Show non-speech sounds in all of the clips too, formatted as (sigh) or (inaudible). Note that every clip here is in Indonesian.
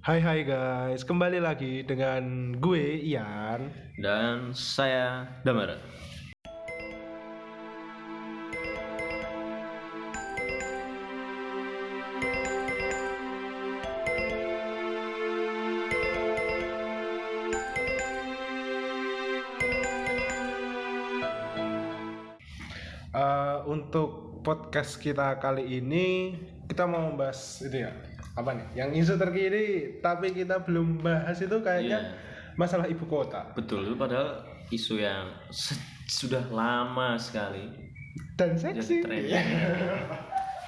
Hai hai guys, kembali lagi dengan gue Ian. Dan saya Damara. Eh, untuk podcast kita kali ini kita mau membahas itu ya apa nih? Yang isu terkini tapi kita belum bahas itu kayaknya Iya. masalah ibu kota Betul, itu padahal isu yang sudah lama sekali dan seksi. tren.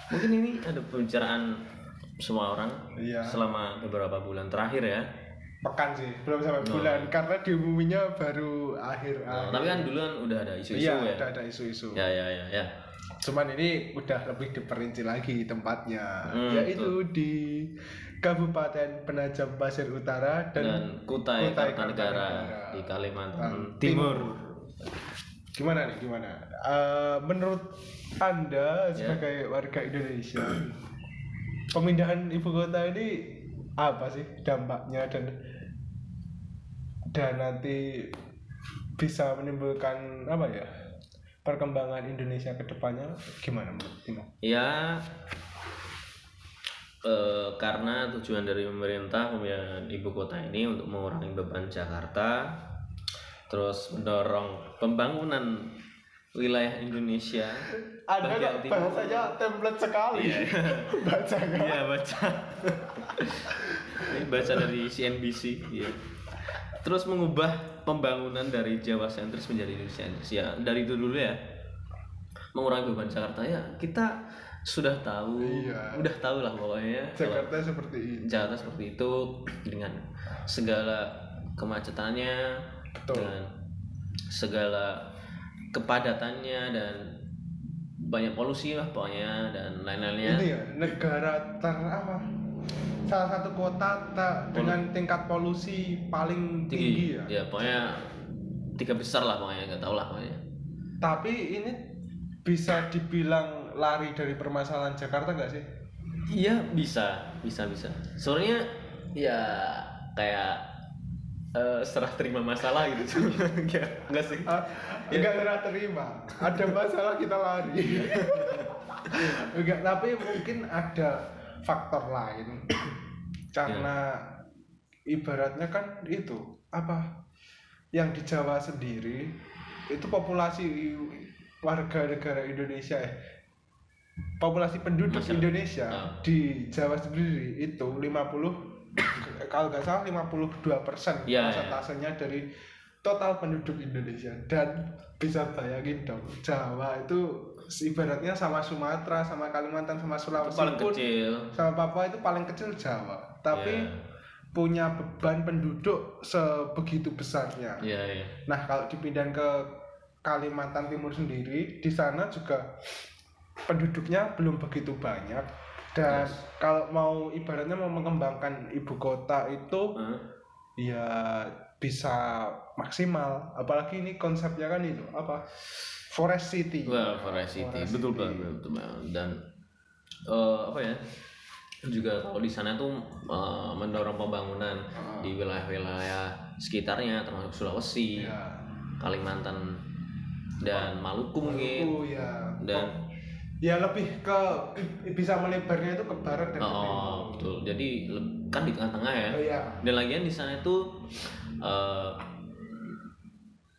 Mungkin ini ada pembicaraan semua orang Iya. selama beberapa bulan terakhir ya. Pekan sih, belum sampai bulan karena diumuminya baru akhir. Nah, akhir. tapi kan duluan udah ada isu-isu iya, ya. udah ada isu-isu. Ya ya ya ya. Cuman ini udah lebih diperinci lagi tempatnya, Hmm, yaitu di Kabupaten Penajam Pasir Utara dan, Dan Kutai, Kutai Kartanegara di Kalimantan Hmm, Timur. Gimana nih, gimana? Eh, menurut Anda Ya. sebagai warga Indonesia, pemindahan ibu kota ini apa sih dampaknya dan dan nanti bisa menimbulkan apa ya perkembangan Indonesia ke depannya gimana menurut Timo? Ya eh, karena tujuan dari pemerintah pemindahan ibu kota ini untuk mengurangi beban Jakarta, terus mendorong pembangunan wilayah Indonesia. Ada bagian timur. bahasanya template sekali. (laughs) Baca nggak? Iya baca. Ini baca dari CNBC. Iya. Terus mengubah pembangunan dari Jawa sentris menjadi Indonesia sentris. Ya dari itu dulu ya. Mengurangi beban Jakarta ya kita sudah tahu, Iya. udah tahu lah pokoknya. kalau Jakarta seperti ini. Jakarta seperti itu dengan segala kemacetannya Betul. dengan segala kepadatannya dan banyak polusi lah pokoknya dan lain-lainnya. Ini ya negara ter apa? Salah satu kota dengan tingkat polusi paling tinggi, ya. Ya pokoknya tiga besar lah pokoknya nggak tahu lah pokoknya. Tapi ini bisa dibilang lari dari permasalahan Jakarta nggak sih? Iya bisa bisa bisa. Soalnya ya kayak eh, serah terima masalah gitu. (laughs) ya enggak sih. Ah, Enggak serah terima. Ada masalah kita lari. (laughs) Enggak, tapi mungkin ada faktor lain. (coughs) Karena ibaratnya kan itu apa? Yang di Jawa sendiri itu populasi warga negara Indonesia eh, populasi penduduk Masyarakat. Indonesia Ah. di Jawa sendiri itu 50 (coughs) kalau nggak salah 52 persen Ya, ya. persentasenya dari total penduduk Indonesia dan bisa bayangin dong Jawa itu ibaratnya sama Sumatera sama Kalimantan sama Sulawesi paling pun kecil. sama Papua itu paling kecil Jawa tapi Ya. punya beban penduduk sebegitu besarnya Iya iya. Nah, kalau dipindahin ke Kalimantan Timur sendiri, di sana juga penduduknya belum begitu banyak. Dan kalau mau ibaratnya mau mengembangkan ibu kota itu Hah? ya bisa maksimal. Apalagi ini konsepnya kan itu apa? Forest City. Well, Forest City, Forest betul banget, betul banget. Dan eh, apa ya? Juga kalau di sana tuh eh, mendorong pembangunan di wilayah-wilayah sekitarnya, termasuk Sulawesi, Ya. Kalimantan, dan Maluku mungkin, Oh ya. dan Ya lebih ke bisa melebarnya itu ke barat dan ke timur. oh betul. Jadi kan di tengah-tengah ya. Oh ya. Dan lagian di sana itu eh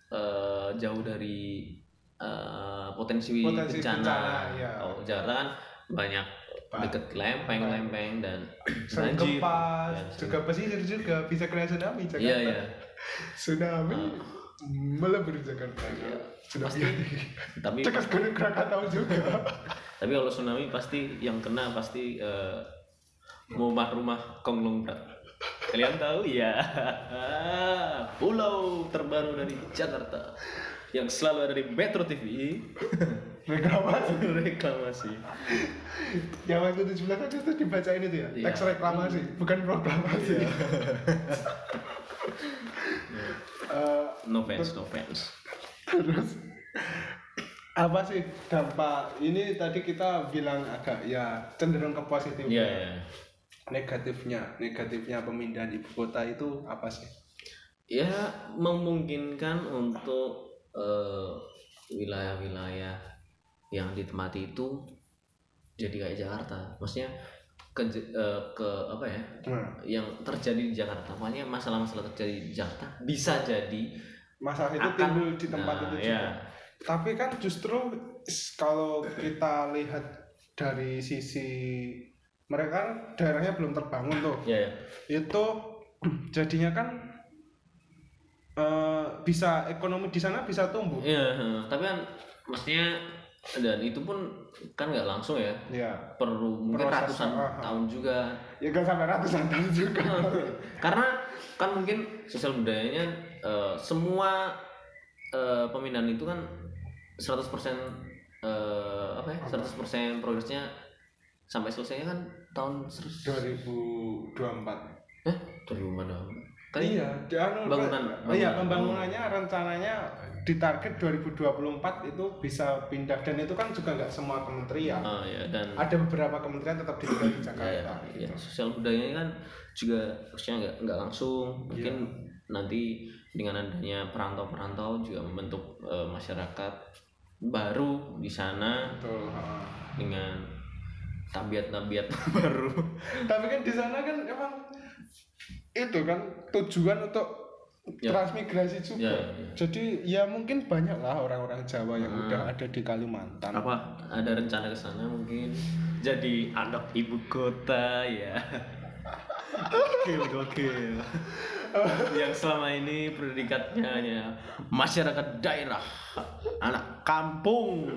eh, jauh dari eh, potensi, Potensi bencana. bencana, iya. Oh, Jakarta kan banyak deket lempeng-lempeng dan Sering gempa, Ya, juga pesisir juga bisa kena tsunami Jakarta. Iya iya. (laughs) Tsunami melebur Jakarta. Tsunami. Tapi Dekat Gunung Krakatau (laughs) juga. tapi kalau tsunami pasti yang kena pasti eh, rumah-rumah konglomerat. Kalian tahu ya? (laughs) Pulau terbaru dari Jakarta yang selalu ada di Metro TV. (laughs) Reklamasi. (laughs) reklamasi. Yang waktu 17 Agustus itu dibacain itu ya. Iya. Teks reklamasi, bukan proklamasi. Eh, No fans, no fans. terus apa sih dampak ini tadi kita bilang agak ya cenderung ke positif Iya, iya. Negatifnya negatifnya pemindahan ibu kota itu apa sih? Ya memungkinkan untuk eh, wilayah-wilayah yang ditempati itu jadi kayak Jakarta. Maksudnya ke eh, ke apa ya nah, yang terjadi di Jakarta. Makanya masalah-masalah terjadi di Jakarta bisa jadi masalah itu akan timbul di tempat Nah, itu ya. juga. Tapi kan justru kalau kita lihat dari sisi mereka kan daerahnya belum terbangun tuh. Ya, ya. itu (clears throat) jadinya kan eh, bisa ekonomi di sana bisa tumbuh. Iya, heeh. tapi kan mestinya dan itu pun kan nggak langsung ya. Ya perlu mungkin Proses, ratusan ah. tahun juga. Ya kan sampai ratusan tahun juga. (laughs) Karena kan mungkin sosial budayanya eh, semua eh, pemindahan itu kan 100% eh, apa ya 100% progresnya sampai selesainya kan tahun 100 2024 eh 2000 mana? Kan iya di anu, bangunan, oh iya bangunan. pembangunannya rencananya ditarget 2024 itu bisa pindah. Dan itu kan juga nggak semua kementerian. Ah ya dan ada beberapa kementerian tetap di Jakarta ya, sosial budayanya kan juga maksudnya nggak nggak langsung. Mungkin nanti dengan adanya perantau-perantau juga membentuk eh, masyarakat baru di sana. Betul dengan tabiat-tabiat (laughs) baru. Tapi kan di sana kan emang itu kan tujuan untuk Ya. transmigrasi juga. Ya, ya. jadi ya mungkin banyak lah orang-orang Jawa yang Hmm. udah ada di Kalimantan. Apa? Ada rencana ke sana mungkin? Jadi anak ibu kota ya. (laughs) Gokil gokil yang selama ini predikatnya hanya masyarakat daerah anak kampung.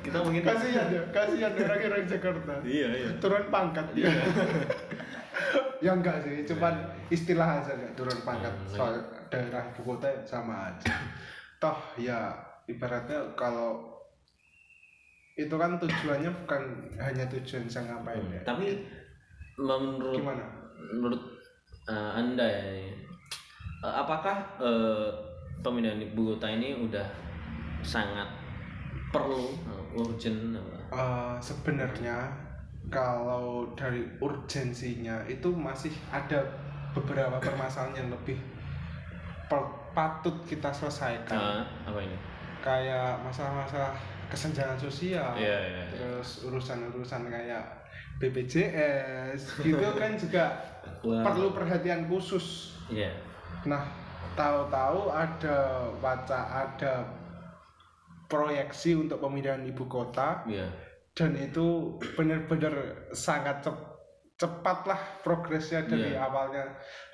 Kita mungkin kasihan ya kasihan orang-orang Jakarta. Iya iya. Turun pangkat. Iya. (laughs) ya enggak sih cuman istilah aja enggak turun pangkat. Hmm, soal daerah ibu kota sama aja. Toh ya ibaratnya kalau itu kan tujuannya bukan hanya tujuan ngapain ya tapi menurut gimana? menurut eh, anda ya eh, apakah eh, pemindahan ibu kota ini udah sangat perlu eh, urgent? Eh, sebenarnya kalau dari urgensinya itu masih ada beberapa permasalahan yang lebih per- patut kita selesaikan Ah, apa ini kayak masalah-masalah kesenjangan sosial Iya, iya, iya. terus urusan-urusan kayak BPJS gitu (laughs) kan juga Wah. perlu perhatian khusus Iya. nah tahu-tahu ada baca ada proyeksi untuk pemindahan ibu kota Iya. dan itu benar-benar sangat cep- cepat lah progresnya dari Iya. awalnya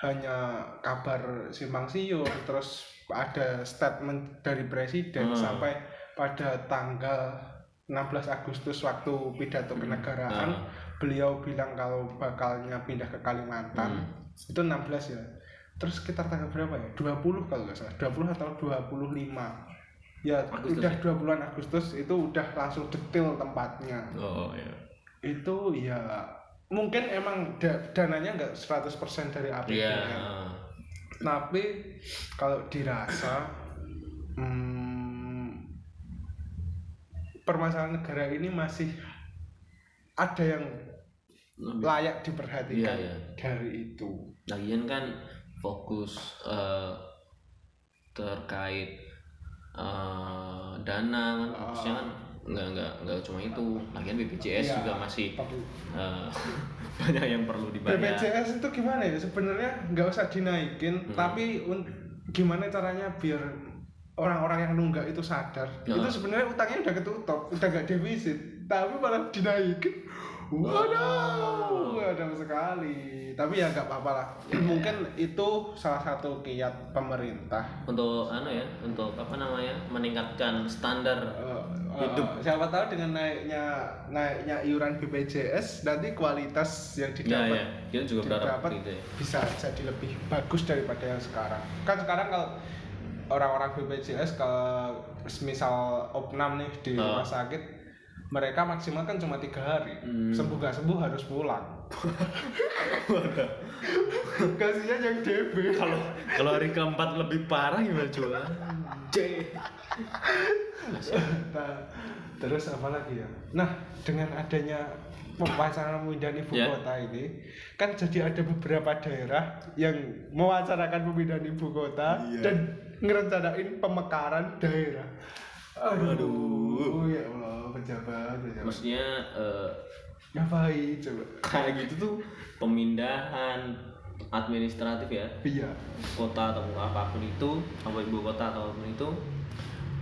hanya kabar simpang siur terus ada statement dari presiden Hmm. sampai pada tanggal 16 Agustus waktu pidato kenegaraan Ah. Beliau bilang kalau bakalnya pindah ke Kalimantan Hmm. itu 16 ya. Terus sekitar tanggal berapa ya? 20 kalau nggak salah. 20 atau 25 ya Agustus udah dua bulan Agustus itu udah langsung detail tempatnya. Oh iya. itu ya mungkin emang da- dananya nggak 100% dari APBN Iya. tapi kalau dirasa hmm, permasalahan negara ini masih ada yang layak diperhatikan Iya, iya. dari itu Lagian kan fokus eh, terkait eh, dana kan fokusnya kan nggak nggak nggak cuma itu. Lagian BPJS Iya. juga masih Tapi eh, (laughs) banyak yang perlu dibayar. BPJS itu gimana ya sebenarnya nggak usah dinaikin Hmm. tapi un- gimana caranya biar orang-orang yang nunggak itu sadar Ya. itu sebenarnya utangnya udah ketutup udah gak defisit tapi malah dinaikin waduh waduh sekali tapi ya nggak apa-apa lah mungkin itu salah satu kiat pemerintah Untuk anu ya, untuk apa namanya? meningkatkan standar Eh, Hidup. eh, siapa tahu dengan naiknya naiknya iuran BPJS nanti kualitas yang ya didapat ya. Kita juga berharap didapat gitu ya. bisa jadi lebih bagus daripada yang sekarang kan sekarang kalau orang-orang BPJS kalau misal opnam nih di Ah. rumah sakit mereka maksimal kan cuma tiga hari Hmm. sembuh gak sembuh harus pulang kasihan yang DB Kalau kalau hari keempat lebih parah gimana coba? (laughs) C. nah, terus apa lagi ya nah dengan adanya wacana pemindahan ibu Ya. kota ini kan jadi ada beberapa daerah yang mewacanakan pemindahan ibu kota Iya. dan ngerencanain pemekaran daerah. Aduh, ya Allah, pejabat, pejabat. maksudnya eh, Ngapain coba? kayak gitu tuh pemindahan administratif ya Iya. kota atau apa pun itu atau ibu kota atau apa pun itu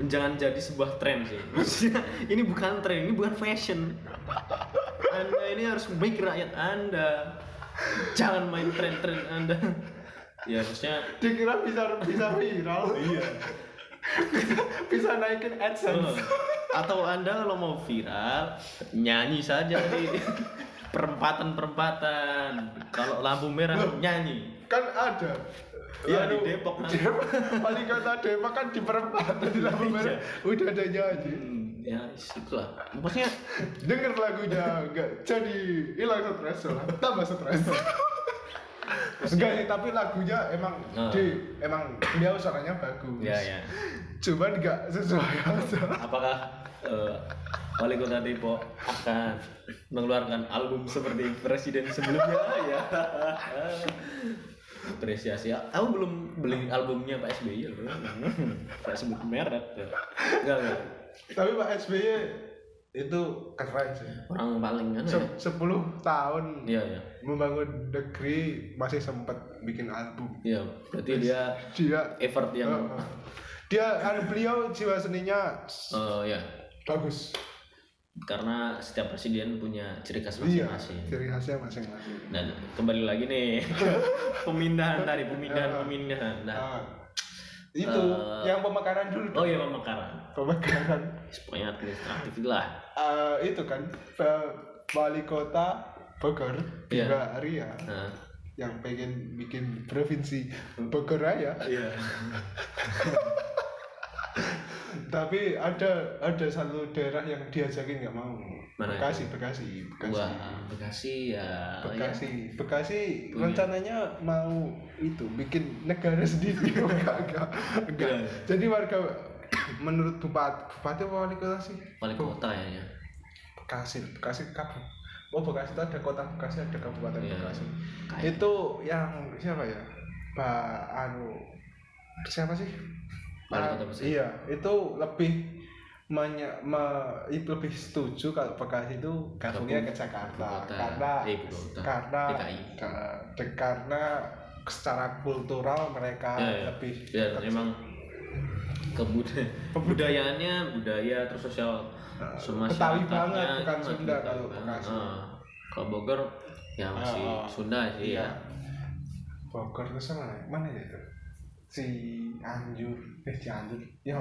jangan jadi sebuah tren sih (laughs) maksudnya ini bukan tren ini bukan fashion anda ini harus baik rakyat anda jangan main tren-tren anda ya maksudnya Dikira bisa bisa viral. Iya. (laughs) bisa naikin AdSense. atau anda kalau mau viral nyanyi saja di (laughs) perempatan-perempatan kalau lampu merah nyanyi Kan ada. Iya, di Depok nanti. Wali kota Depok kan di perempatan di lampu merah udah ada nyanyi. Hmm, ya itulah maksudnya Denger lagunya enggak jadi hilang stres lah. Tambah stres. (laughs) Enggak sih, tapi lagunya emang Nah. di emang dia suaranya bagus. ya ya Cuman enggak sesuai aja. apakah eh, wali kota Depok akan mengeluarkan album seperti presiden sebelumnya? Ya. Apresiasi. Aku belum beli albumnya Pak SBY loh. Pak sebut merek. Enggak enggak Tapi Pak SBY itu keren sih. orang paling kan ya Se 10 tahun iya iya membangun negeri masih sempat bikin album. iya berarti dia Dia effort yang Heeh. dia anu, beliau jiwa seninya eh, ya bagus. karena setiap presiden punya ciri khas Iya, masing-masing ciri khasnya masing-masing. dan kembali lagi nih (laughs) pemindahan tadi pemindahan pemindahan nah Nah, itu Eh, yang pemekaran dulu. oh iya pemekaran Pemekaran pokoknya administratif lah Eh, itu kan wali kota Bogor Iya. Bima Arya nah yang pengen bikin provinsi Bogor Raya. iya (laughs) Tapi ada ada satu daerah yang diajakin nggak mau. Mana Bekasi, Bekasi, Bekasi. wah Bekasi ya Bekasi, Bekasi Punya. rencananya mau itu bikin negara (laughs) sendiri enggak enggak enggak. Iya. Jadi warga menurut bupati bupati apa wali kota sih? ya. wali kota ya Bekasi, Bekasi kabu. Oh Bekasi itu ada kota Bekasi ada kabupaten Iya. Bekasi. Kayak- Itu yang siapa ya? Pak anu siapa sih? Kota. Iya, itu lebih menye, me- itu lebih setuju kalau Bekasi itu gabungnya ke Jakarta kota. karena Eh, ibu kota. karena DKI. ke- de- karena secara kultural mereka Ya, ya. lebih ya emang kebudayaan (laughs) kebudayaannya budaya terus sosial Betawi semasyarakatnya banget, bukan Sunda Betawi kalau. Bekasi. Ah, kalau Bogor ya masih ah. Sunda sih Iya. ya Bogor terus mana? Mana ya itu? Si Anjur, eh si Anjur. Ya.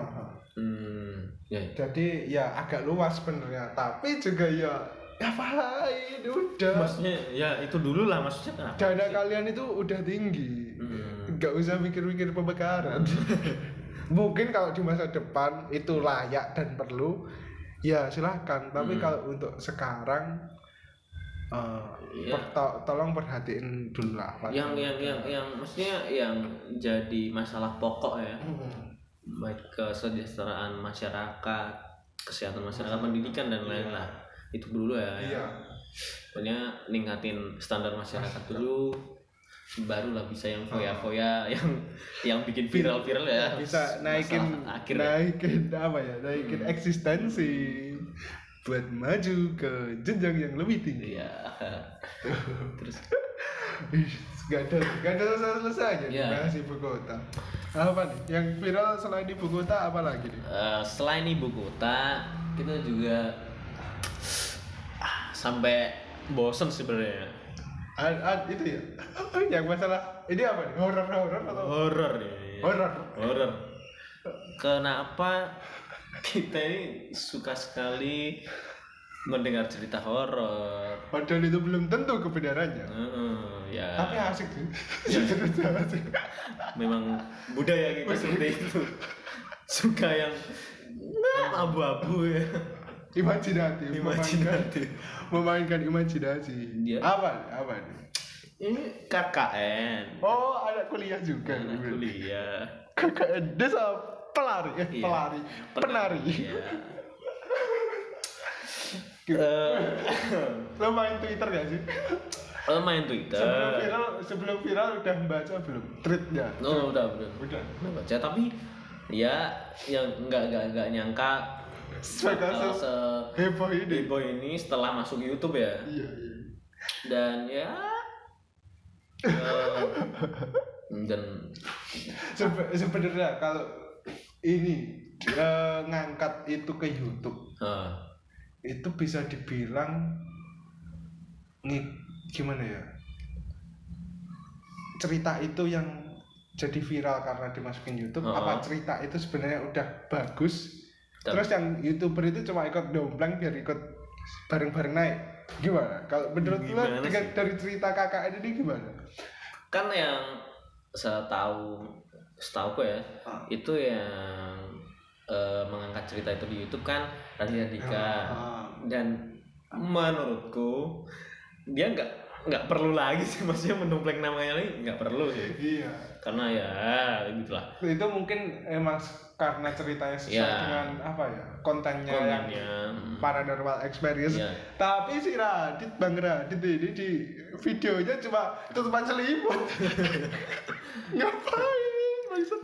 hmm ya Jadi ya agak luas sebenarnya, tapi juga ya ngapain udah. maksudnya ya itu dulu lah maksudnya kenapa Dana sih? kalian itu udah tinggi. Hmm. Nggak usah mikir-mikir pemekaran. (laughs) Mungkin kalau di masa depan itu layak dan perlu, ya silahkan. Tapi Hmm. kalau untuk sekarang, Iya. per- to- tolong perhatiin dulu lah. yang yang yang yang maksudnya yang jadi masalah pokok ya Hmm. baik kesejahteraan masyarakat kesehatan masyarakat pendidikan dan lain lah itu dulu ya Iya. pokoknya ningkatin standar masyarakat dulu barulah bisa yang foya-foya yang yang bikin viral-viral ya bisa naikin akhir ya. naikin apa ya naikin Hmm. eksistensi buat maju ke jenjang yang lebih tinggi. Iya. (laughs) terus. Gak ada gak ada selesai selesainya Iya. dibahas ibu kota. Apa nih? Yang viral selain ibu kota apa lagi nih? Eh, selain ibu kota kita juga ah, sampai bosen sebenarnya. Ad, ad- itu ya? (laughs) Yang masalah ini apa nih? Horor horor atau? Horor nih horor horor kenapa kita ini suka sekali mendengar cerita horor. Padahal itu belum tentu kebenarannya. Heeh, ya. Tapi asik sih. (laughs) Asik. Memang budaya kita seperti itu. Suka yang hmm, abu-abu ya. Imajinatif Imajinatif. memainkan, memainkan imajinasi. Dia- apa apa nih? Ini KKN oh ada kuliah juga. Anak kuliah. KKN desa pelari eh Iya. pelari penari. Iya. Eh, lo main Twitter gak sih? Lo main Twitter. sebelum viral sebelum viral udah baca belum? Tweetnya Oh, udah, udah. udah. Udah baca tapi ya yang nggak nggak nggak nyangka bakal se- heboh ini. heboh ini setelah masuk YouTube ya. Iya iya. Dan ya (laughs) eh, dan Sebe- sebenarnya kalau ini eh, ngangkat itu ke YouTube. Eh, itu bisa dibilang nih gimana ya? Cerita itu yang jadi viral karena dimasukin YouTube Oh. apa cerita itu sebenarnya udah bagus? Dan- terus yang youtuber itu cuma ikut dompleng biar ikut bareng-bareng naik. Gimana? Kalau menurut lo dari cerita kakak ini gimana? Kan yang setahu setahu ya Ah. itu yang eh, mengangkat cerita itu di YouTube kan Raditya Dika Ah. dan menurutku dia nggak nggak perlu lagi sih (laughs) maksudnya mendompleng namanya lagi nggak perlu sih. Iya. Karena ya gitulah. Itu mungkin emang karena ceritanya sesuai Ya. dengan apa ya kontennya, yang kontennya hmm. paranormal experience. Iya. tapi si Radit Bang Radit ini di videonya cuma tutupan selimut. (laughs) Ngapain? Maksud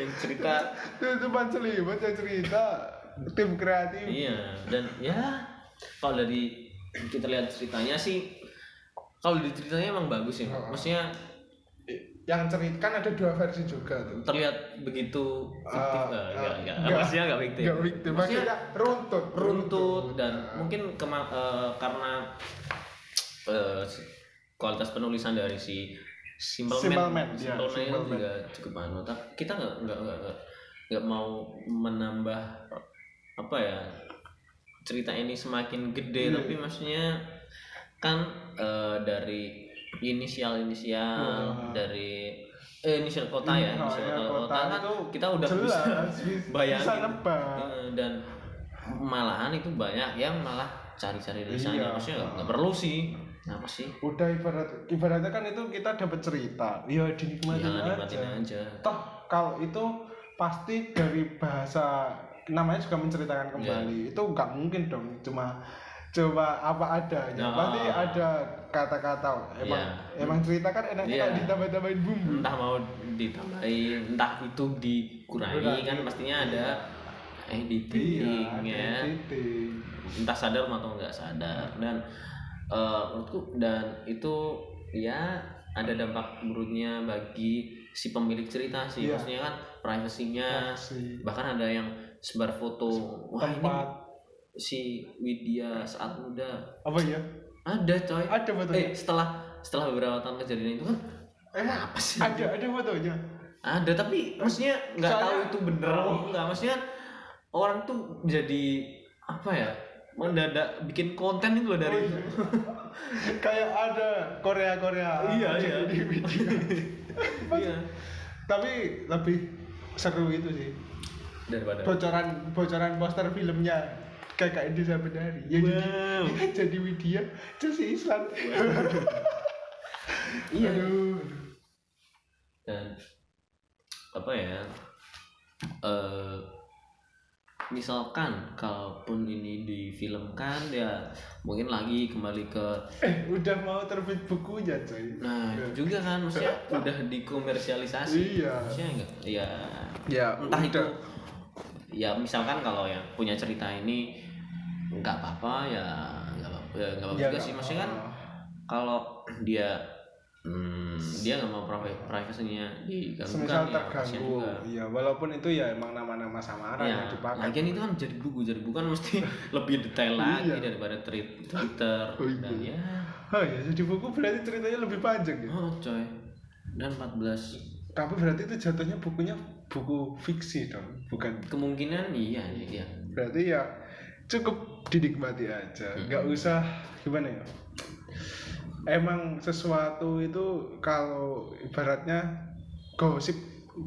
yang cerita. (laughs) Tutupan selimut yang cerita tim kreatif. Iya dan ya kalau dari kita lihat ceritanya sih kalau di ceritanya emang bagus sih Oh. maksudnya yang cerita kan ada dua versi juga tuh terlihat begitu fiktif Ah, nggak ah, nggak nggak nggak. maksudnya nggak fiktif Nggak fiktif, maksudnya maksudnya runtut runtut dan mungkin kema- eh, karena si- kualitas penulisan dari si Simple, Simple Man, Man, ya, Simple Man Simple Man. juga cukup anu tapi kita nggak nggak nggak nggak- mau menambah apa ya cerita ini semakin gede Iya. tapi maksudnya kan eh, dari inisial inisial Wah. dari eh inisial kota ya Iya, inisial ya, kota, kota kan kita udah jelas, bisa bisa bayangin. nebak. Eh, dan malahan itu banyak yang malah cari-cari dari sana Iya. maksudnya nggak- perlu sih. Apa sih? Udah ibarat ibaratnya kan itu kita dapat cerita. Ya dinikmatin ya aja. nikmatin aja. Toh kalau itu pasti dari bahasa namanya juga menceritakan Iya. kembali. Itu nggak mungkin dong. Cuma coba apa adanya Nah. pasti ada kata-kata emang Iya. emang cerita kan enaknya kalau ditambah-tambahin bumbu entah mau ditambahin entah itu dikurangi Kurangi. kan pastinya ada editing iya ada ya editing. entah sadar atau nggak sadar dan eh, menurutku dan itu ya ada dampak buruknya bagi si pemilik cerita sih Iya. maksudnya kan privasinya bahkan ada yang sebar foto wah ini tempat si Widya saat muda. Apa ya ada coy. Ada fotonya? Eh setelah setelah beberapa tahun kejadian itu kan emang apa sih? Ada ada fotonya? Ada tapi maksudnya nggak tahu itu bener Oh. nggak. Maksudnya orang tuh jadi apa ya mendadak bikin konten itu loh dari Oh, iya. (laughs) kayak ada Korea Korea Iya, iya. di video. (laughs) Iya. tapi lebih seru itu sih. Daripada bocoran bocoran poster filmnya kakak Indonesia Benari ya Wow. jadi (laughs) jadi Widya Chelsea Island (laughs) iya. Aduh dan apa ya eh misalkan kalaupun ini difilmkan ya mungkin lagi kembali ke eh udah mau terbit bukunya coy. Nah itu juga kan maksudnya udah dikomersialisasi. Iya. maksudnya enggak? Ya ya entah itu ya misalkan kalau yang punya cerita ini nggak apa-apa ya nggak apa-apa ya nggak apa juga sih. Maksudnya kan kalau dia hmm, dia nggak mau priva- privasinya diganggu semisal kan ya kasihan terganggu juga. iya walaupun itu ya emang nama-nama samaran ya yang dipakai. lagian itu kan jadi buku jadi buku kan mesti (laughs) lebih detail lagi Iya. daripada tweet Twitter. Oh, iya. dan ya. Oh ya jadi buku berarti ceritanya lebih panjang ya? Oh coy. Dan 14 tapi berarti itu jatuhnya bukunya buku fiksi dong bukan? Kemungkinan iya iya. Berarti ya cukup dinikmati aja. Nggak usah gimana ya? Emang sesuatu itu kalau ibaratnya gosip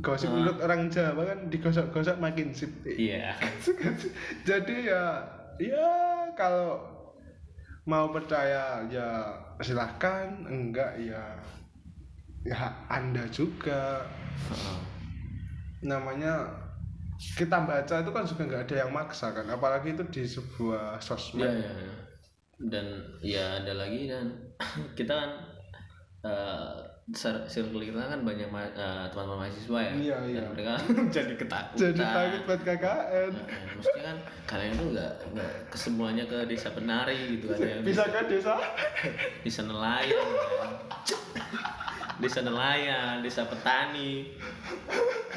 gosip Ah. menurut orang Jawa kan digosok-gosok makin sip. Iya. (laughs) Jadi ya ya kalau mau percaya ya silahkan enggak ya ya anda juga. Heeh. namanya kita baca itu kan juga nggak ada yang maksa kan apalagi itu di sebuah sosmed iya, iya. Dan ya ada lagi dan (coughs) kita kan eh, circle kita kan banyak ma- eh, teman-teman mahasiswa ya. Iya, Dan iya. mereka (laughs) jadi ketakutan. jadi takut buat KKN Nah, maksudnya kan kalian tuh nggak nggak kesemuanya ke desa penari gitu ada yang bisa ke desa (laughs) desa nelayan kan. (laughs) desa nelayan desa petani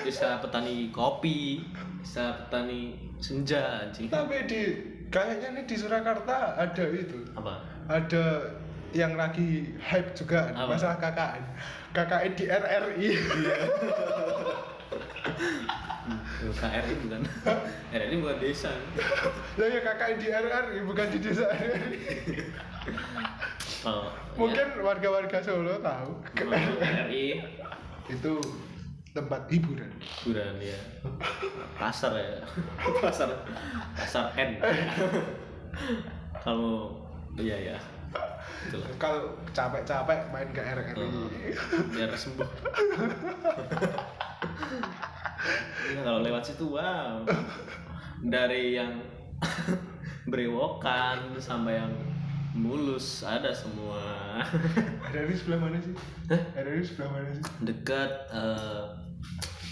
desa petani kopi desa petani senja anjing. Tapi di kayaknya nih di Surakarta ada itu. Apa? Ada yang lagi hype juga Apa? masalah KKN KKN di RRI KRI bukan. (laughs) RRI bukan desa. Lah ya KKN di RRI bukan di desa RRI (laughs) kalau mungkin warga-warga Solo tahu. Ya, RRI itu tempat hiburan. Hiburan ya pasar ya. Pasar. Pasar N. Kalau iya ya kalau capek-capek main ke RRI Oh, biar sembuh. Iya, kalau lewat situ wow. Dari yang (laughs) berewokan sampai yang mulus ada semua. (laughs) RRI sebelah mana sih? RRI sebelah mana sih? Dekat eh,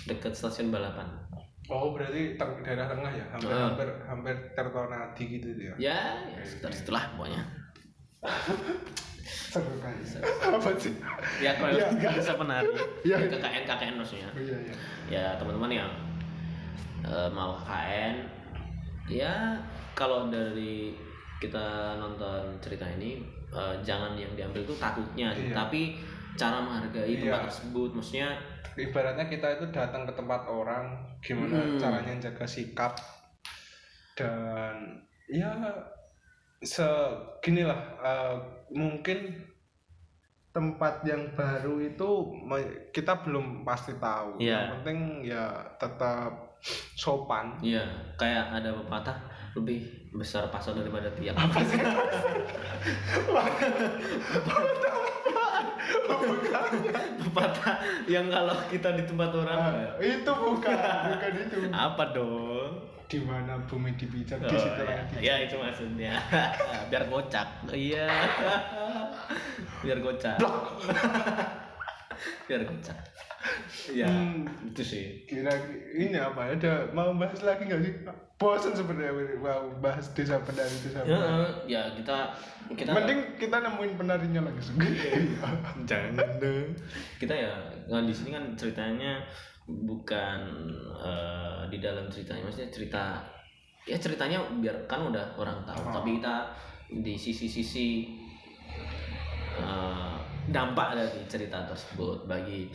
dekat stasiun balapan. Oh berarti teng- daerah tengah ya? Hampir Ah. hampir hampir Tirtonadi gitu ya? Ya, ya sekitar situlah pokoknya. (laughs) Seru kali (laughs) apa sih? Ya kalau Iya. nggak bisa penari. Iya. KKN KKN maksudnya. Oh, iya iya. Ya teman-teman yang eh, mau KKN ya kalau dari kita nonton cerita ini eh, jangan yang diambil tuh takutnya Iya. tapi cara menghargai tempat Iya. tersebut maksudnya ibaratnya kita itu datang ke tempat orang gimana Hmm. caranya jaga sikap dan ya seginilah eh, mungkin tempat yang baru itu kita belum pasti tahu Iya. yang penting ya tetap sopan Iya, kayak ada pepatah lebih besar pasar daripada tiang. apa sih pepatah yang kalau kita di tempat orang Ah, itu bukan bukan itu apa dong? di mana bumi dipijak Oh, di situ ya. lagi ya itu maksudnya. (laughs) Biar kocak. Iya. (laughs) Biar kocak. Biar kocak. Ya, Hmm. itu sih. kira ini apa ya ada mau bahas lagi nggak sih bosan sebenarnya mau bahas desa penari desa Ya, penari ya kita kita mending kita nemuin penarinya langsung (laughs) jangan dong kita ya nah, di sini kan ceritanya bukan eh, di dalam ceritanya maksudnya cerita ya ceritanya biar kan udah orang tahu Oh. tapi kita di sisi-sisi eh, dampak dari cerita tersebut bagi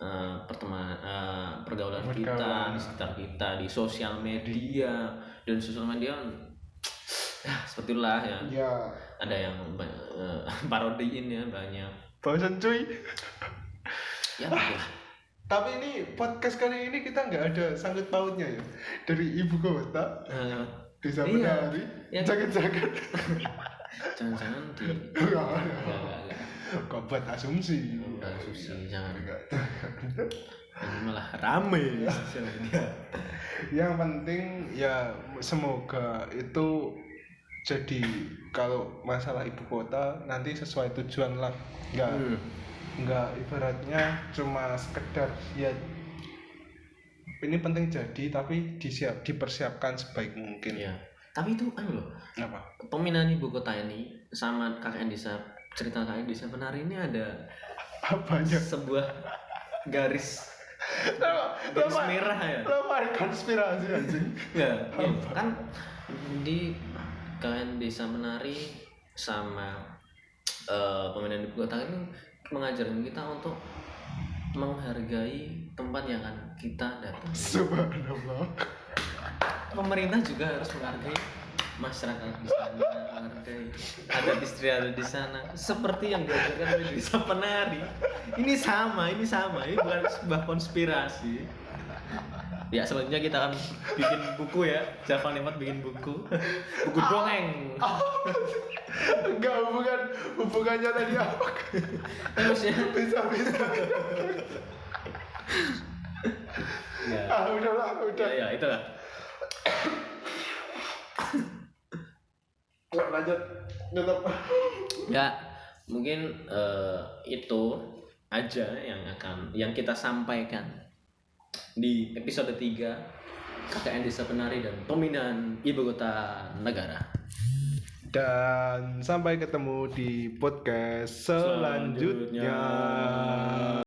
eh, pertemanan eh, pergaulan kita Pergaulan. di sekitar kita di sosial media dan sosial media (tsk) ya seperti itulah ya ya ada yang eh, (laughs) parodiin ya banyak bosan cuy ya begitulah. tapi ini podcast kali ini kita nggak ada sangkut pautnya ya dari ibu kota Eh, desa Iya. penari Ya. (laughs) jangan-jangan di (laughs) Enggak, Enggak, enggak, (laughs) kok buat asumsi Udah susi jangan Enggak. (laughs) ini malah rame (laughs) yang penting ya semoga itu jadi kalau masalah ibu kota nanti sesuai tujuan lah nggak Hmm. nggak ibaratnya cuma sekedar ya ini penting jadi tapi disiap dipersiapkan sebaik mungkin Iya. tapi itu kan loh apa pemindahan ibu kota ini sama KKN desa cerita KKN desa penari ini ada apanya sebuah garis garis lama- merah ya? lama konspirasi anjing. Enggak, iya, kan di KKN desa menari sama eh, pemindahan ibu kota ini mengajarkan kita untuk menghargai tempat yang akan kita datang. subhanallah. Pemerintah juga harus menghargai masyarakat di sana, menghargai adat istiadat di sana. Seperti yang diajarkan oleh desa penari. Ini sama, ini sama. Ini bukan sebuah konspirasi. Ya selanjutnya kita akan bikin buku ya. Java Nemat bikin buku. Buku dongeng. enggak hubungan hubungannya tadi apa Terus ya. bisa bisa ya ah udah lah udah ya, ya itulah lanjut tetap ya mungkin eh, itu aja yang akan yang kita sampaikan di episode 3 KKN Desa Penari dan pemindahan ibu kota negara dan sampai ketemu di podcast selanjutnya. Selanjutnya.